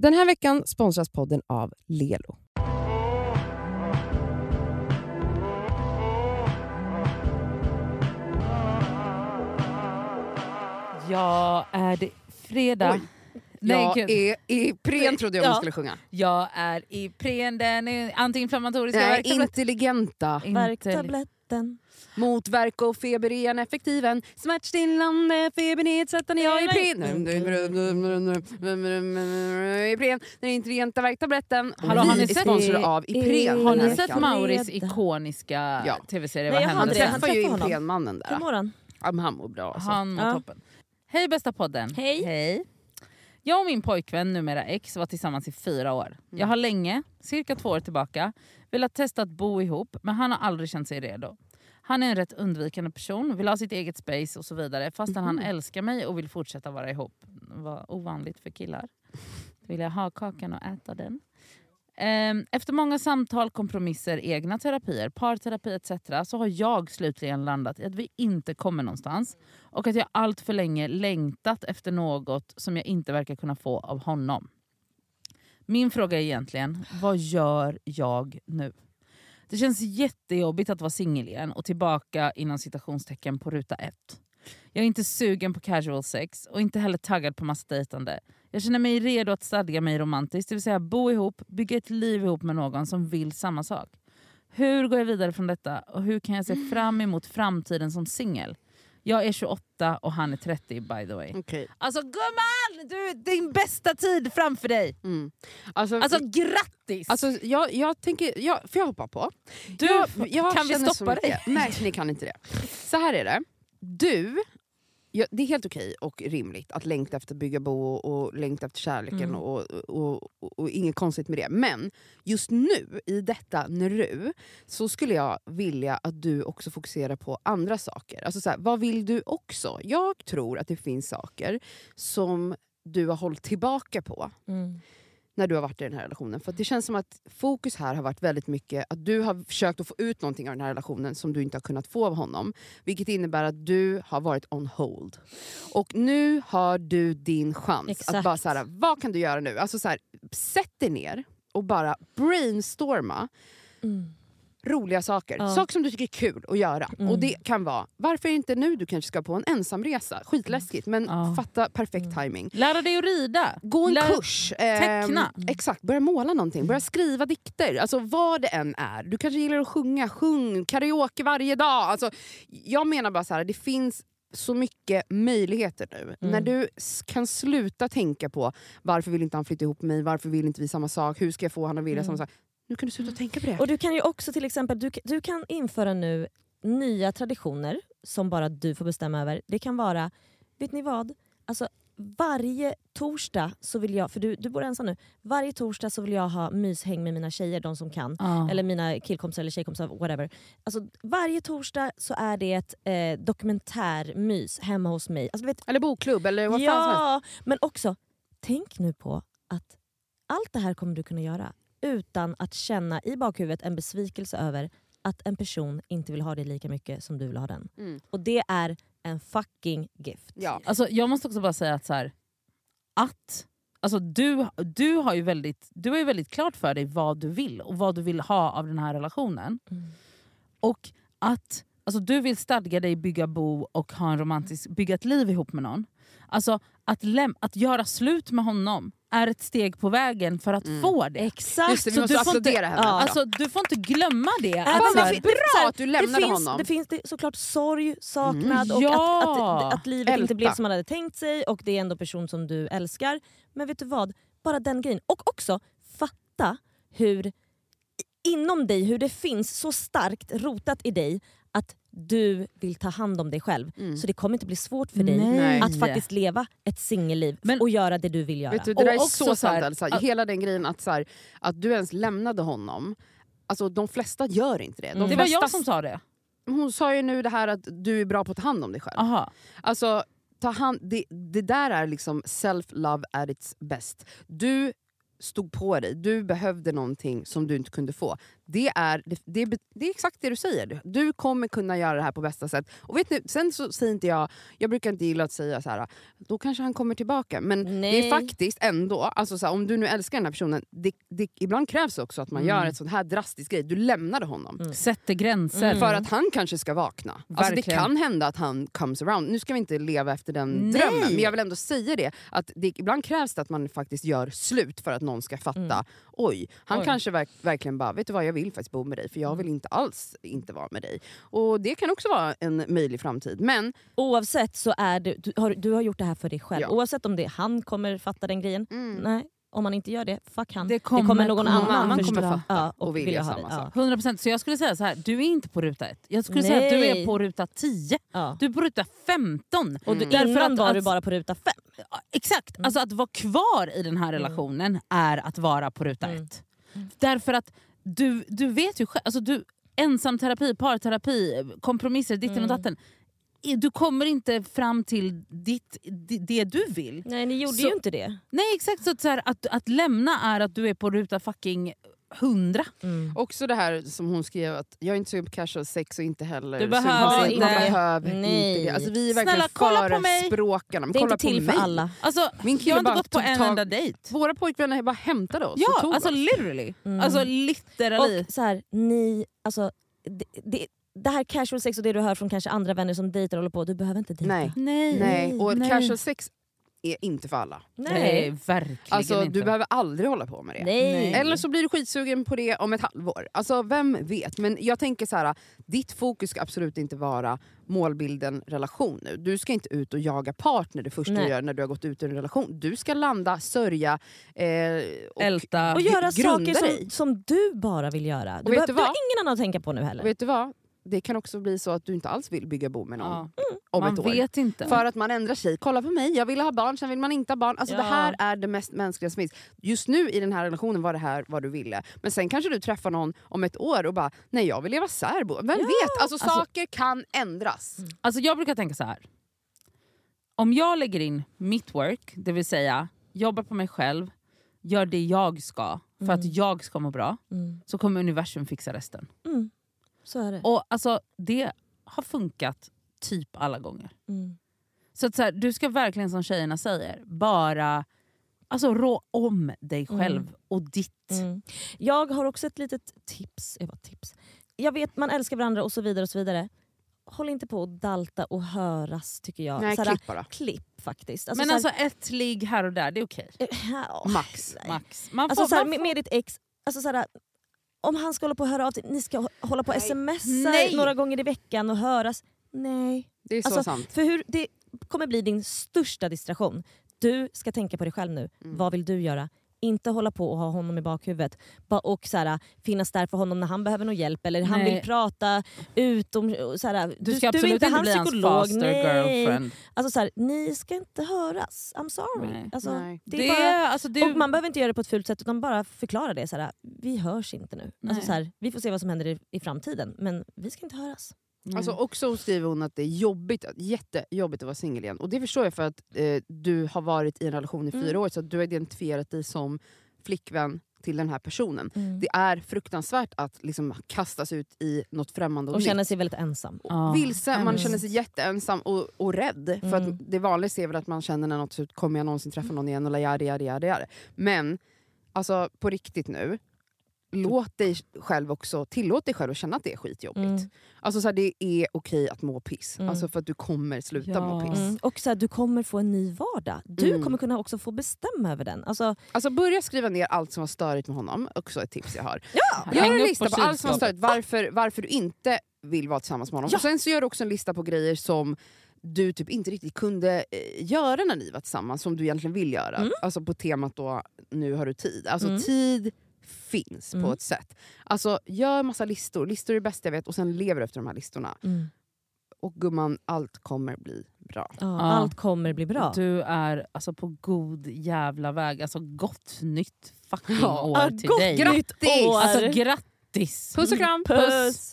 Den här veckan sponsras podden av Lelo. Ja, är det fredag? Oj. Nej, jag gud. är Ipren trodde jag hon Ja. skulle sjunga. Jag är Ipren, den är antiinflammatoriska Nej, intelligenta. Inte- Mot värk och feber är en effektiv en smärtstillande, febernedsättande. Jag Ipren. Ipren, den intelligenta värktabletten. Hallå, har ni är sett- sponsrade av Ipren. Har ni sett. Mauris ikoniska Ja. tv-serie Vad Han hände? Han träffar ju. Iprenmannen där. Hur mår han? Ja, men han mår bra. Alltså. Han mår Ja. toppen. Hej bästa podden. Hej. Jag och min pojkvän, numera ex, var tillsammans i fyra år. Jag har länge, cirka två år tillbaka, velat testa att bo ihop men han har aldrig känt sig redo. Han är en rätt undvikande person, vill ha sitt eget space och så vidare fastän han älskar mig och vill fortsätta vara ihop. Vad ovanligt för killar. Vill jag ha kakan och äta den. Ehm, efter många samtal, kompromisser, egna terapier, parterapi etc. så har jag slutligen landat i att vi inte kommer någonstans och att jag allt för länge längtat efter något som jag inte verkar kunna få av honom. Min fråga är egentligen, vad gör jag nu? Det känns jättejobbigt att vara singel igen och tillbaka inom citationstecken på ruta ett. Jag är inte sugen på casual sex och inte heller taggad på massa dejtande. Jag känner mig redo att stadga mig romantiskt, det vill säga bo ihop, bygga ett liv ihop med någon som vill samma sak. Hur går jag vidare från detta och hur kan jag se fram emot framtiden som singel? Jag är 28 och han är 30 by the way. Okej. Alltså gumman! Du, din bästa tid framför dig! Mm. Alltså, Alltså grattis! alltså, jag, jag tänker, jag, får jag hoppa på? du, jag, jag kan vi stoppa dig? Nej, ni kan inte det. Så här är det. Du, ja, det är helt okej och rimligt att längta efter att bygga bo och, längta efter kärleken Mm. och, och, och, och inget konstigt med det. Men just nu, i detta nu, så skulle jag vilja att du också fokuserar på andra saker. Alltså så här, vad vill du också? Jag tror att det finns saker som du har hållit tillbaka på Mm. När du har varit i den här relationen. För att det känns som att fokus här har varit väldigt mycket att du har försökt att få ut någonting av den här relationen som du inte har kunnat få av honom. Vilket innebär att du har varit on hold. Och nu har du din chans att Exakt. bara så här, vad kan du göra nu? Alltså så här, sätt dig ner och bara brainstorma Mm. Roliga saker. Ja. Saker som du tycker är kul att göra. Mm. Och det kan vara, varför inte nu du kanske ska på en ensamresa? Skitläskigt men Ja. fatta perfekt Mm. timing. Lära dig att rida. Gå en Lär- kurs. ehm, teckna. exakt, börja måla någonting. Börja skriva dikter. Alltså vad det än är. Du kanske gillar att sjunga. Sjung karaoke varje dag. Alltså, jag menar bara så här, det finns så mycket möjligheter nu. Mm. När du kan sluta tänka på varför vill inte han flytta ihop med mig, varför vill inte vi samma sak, hur ska jag få honom att vilja Mm. samma sak. Nu kan du sluta tänka på det. Och du kan ju också till exempel du, du kan införa nu nya traditioner som bara du får bestämma över. Det kan vara, vet ni vad? Alltså, varje torsdag så vill jag, för du, du bor ensam nu, varje torsdag så vill jag ha myshäng med mina tjejer, de som kan. Ja. Eller mina killkompisar eller tjejkompisar, whatever. Alltså, varje torsdag så är det ett eh, dokumentärmys hemma hos mig. Alltså, vet, Eller bokklubb eller vad fan som helst. ja, men också, tänk nu på att allt det här kommer du kunna göra utan att känna i bakhuvudet en besvikelse över att en person inte vill ha dig lika mycket som du vill ha den. Mm. Och det är en fucking gift. Ja. Alltså, jag måste också bara säga att, så här, att alltså, du, du, har ju väldigt, du har ju väldigt klart för dig vad du vill och vad du vill ha av den här relationen. Mm. Och att alltså, du vill stadga dig, bygga bo och ha en romantisk, bygga ett liv ihop med någon. Alltså att, läm- att göra slut med honom är ett steg på vägen för att Mm. få det. Exakt! Just det, vi måste du får inte- applådera henne. ja. Alltså, du får inte glömma det. Även Att, fin- bra att du lämnade det finns, honom. Det finns det, såklart sorg, saknad Mm. och Ja. att, att, att livet Älta. inte blev som man hade tänkt sig och det är ändå person som du älskar. Men vet du vad? Bara den grejen. Och också fatta hur inom dig, hur det finns så starkt rotat i dig du vill ta hand om dig själv. Mm. Så det kommer inte bli svårt för dig Nej. att faktiskt leva ett singelliv Men- och göra det du vill göra. Vet du, det Och där är också så sant. Alltså. Hela den grejen att, så här, att du ens lämnade honom. Alltså, de flesta gör inte det. De Mm. det var jag som sa det. Hon sa ju nu det här att du är bra på att ta hand om dig själv. Aha. Alltså, ta hand, det, det där är liksom self-love at its best. Du stod på dig, du behövde någonting som du inte kunde få. det är, det, det, det är exakt det du säger. Du kommer kunna göra det här på bästa sätt. Och vet ni, sen så säger inte jag, jag brukar inte gilla att säga så här. då kanske han kommer tillbaka. Men det Nej. är faktiskt ändå, alltså så här, om du nu älskar den här personen, det, det, ibland krävs också att man Mm. gör ett sånt här drastiskt grej. Du lämnade honom. Sätter gränser. Mm. För att han kanske ska vakna. Alltså det kan hända att han comes around. Nu ska vi inte leva efter den Nej. drömmen, men jag vill ändå säga det. Att det ibland krävs det att man faktiskt gör slut för att någon ska fatta. Mm. Oj, han Oj. kanske verk, verkligen bara, vet du vad jag vill faktiskt bo med dig för jag vill inte alls inte vara med dig. Och det kan också vara en möjlig framtid. Men Oavsett så är det, du, har, du har gjort det här för dig själv. Ja. Oavsett om det är han kommer fatta den grejen. mm, Nej, om man inte gör det, fuck han. Det kommer- någon någon annan, annan förstå. kommer fatta ja, och och vilja vilja ha samma det. sak. Ja. 100% så jag skulle säga så här, du är inte på ruta ett. Jag skulle säga att du är Nej. på ruta 10. Ja. Du är på ruta 15. Och du, Mm. Därför innan att- var du bara på ruta fem. Ja, Exakt, Mm. alltså att vara kvar i den här relationen är att vara på ruta Mm. ett. Därför att du, du vet ju själv, alltså du, ensamterapi, parterapi, kompromisser, ditten och Mm. datten. Du kommer inte fram till ditt, di- det du vill. Nej ni gjorde Så- ju inte det. Nej exakt, så att, så här, att, att lämna är att du är på ruta fucking 100. också det här som hon skrev att jag är inte sugen på casual sex och inte heller Du behöver inte. Man behöver Nej. inte det. Alltså, vi är Snälla, verkligen kolla på mig. förespråkarna. Men Det är kolla inte till på för mig. alla. Alltså, Min kille jag har inte bara gått på en enda dejt. Våra pojkvänner bara hämtade oss och Ja, tog alltså oss. literally. Mm. Alltså literally. Och så här, ni, alltså, det, det, det här casual sex och det du hör från kanske andra vänner som dejtar och håller på, du behöver inte dejta. Nej. nej, Nej, och nej. casual sex är inte för alla. Nej, Nej. verkligen Alltså, inte. du behöver aldrig hålla på med det. Nej. Eller så blir du skitsugen på det om ett halvår. Alltså vem vet? Men jag tänker så här, ditt fokus ska absolut inte vara målbilden relation nu. Du ska inte ut och jaga partner det första Nej. du gör när du har gått ut ur en relation. Du ska landa, sörja eh, och, Älta. Och göra saker som, som du bara vill göra. Du, vet behöver- du du har vad? ingen annan att tänka på nu heller. och vet du vad? Det kan också bli så att du inte alls vill bygga bo med någon Ja. om Man ett år. vet inte. För att man ändrar sig. Kolla på mig, jag ville ha barn, sen vill man inte ha barn. Alltså Ja. Det här är det mest mänskliga som finns. Just nu i den här relationen var det här vad du ville. Men sen kanske du träffar någon om ett år och bara, nej jag vill leva särbo. Vem vet? Alltså, Alltså- saker kan ändras. Alltså jag brukar tänka så här. Om jag lägger in mitt work, det vill säga jobbar på mig själv, gör det jag ska för att jag ska må bra, Mm. så kommer universum fixa resten. Mm. Så är det. Och alltså Det har funkat typ alla gånger. Mm. Så, att så här, du ska verkligen som tjejerna säger, bara alltså, rå om dig själv Mm. och ditt. Mm. Jag har också ett litet tips. Jag, bara, tips. jag vet man älskar varandra och så vidare. och så vidare. Håll inte på att dalta och höras tycker jag. Nej, Såhär, klipp bara. klipp faktiskt. Men såhär- alltså ett ligg här och där, det är okej. eh, ja, Max. nej. Max. Man får, Alltså, såhär, man med, får- med ditt ex, alltså, såhär, om han ska hålla på och höra av sig, ni ska hå- hålla på och smsa Nej. några gånger i veckan och höras. Nej. Det är så Alltså, sant. För hur, det kommer bli din största distraktion. Du ska tänka på dig själv nu. Mm. Vad vill du göra? Inte hålla på och ha honom i bakhuvudet. Ba- Och såhär, finnas där för honom när han behöver någon hjälp eller han Nej. vill prata utom... Såhär, du ska absolut inte, bli hans faster girlfriend. Alltså, såhär, ni ska inte höras. I'm sorry. Nej. Alltså, Nej. Det Det, är bara, alltså, det, och man behöver inte göra det på ett fult sätt utan bara förklara det. Såhär, vi hörs inte nu. Nej. Alltså, såhär, vi får se vad som händer i, i framtiden men vi ska inte höras. Nej. Alltså också skriver hon att det är jobbigt, jättejobbigt att vara singel igen. Och det förstår jag för att eh, du har varit i en relation i fyra Mm. år så att du har identifierat dig som flickvän till den här personen. Mm. Det är fruktansvärt att liksom kastas ut i något främmande och, Och känna sig väldigt ensam. Ja, vilse, man hemskt. känner sig jätteensam och, och rädd. För Mm. att det vanligaste är väl att man känner när något ut, kommer jag någonsin träffa någon igen? Eller yada, yada, yada, yada. Men alltså på riktigt nu, låt dig själv också, tillåt dig själv att känna att det är skitjobbigt. Mm. Alltså så här, det är okej att må piss, Mm. alltså för att du kommer sluta Ja. må piss. Mm. Och så här, du kommer få en ny vardag. Du Mm. kommer kunna också få bestämma över den. Alltså, Alltså börja skriva ner allt som var störigt med honom, också ett tips jag har. Häng Gör en upp lista på på allt som var störigt, varför, varför du inte vill vara tillsammans med honom. Ja. Och sen så gör du också en lista på grejer som du typ inte riktigt kunde eh, göra när ni var tillsammans, som du egentligen vill göra. Mm. Alltså på temat då, nu har du tid. Alltså Mm. tid finns Mm. på ett sätt. Alltså gör massa listor, listor är det bästa jag vet och sen lever du efter de här listorna. Och gumman, allt kommer bli bra. ja. Allt kommer bli bra. Du är alltså på god jävla väg. Alltså gott nytt fucking Ja. år till gott dig. nytt år! Alltså grattis! Puss och kram! Puss.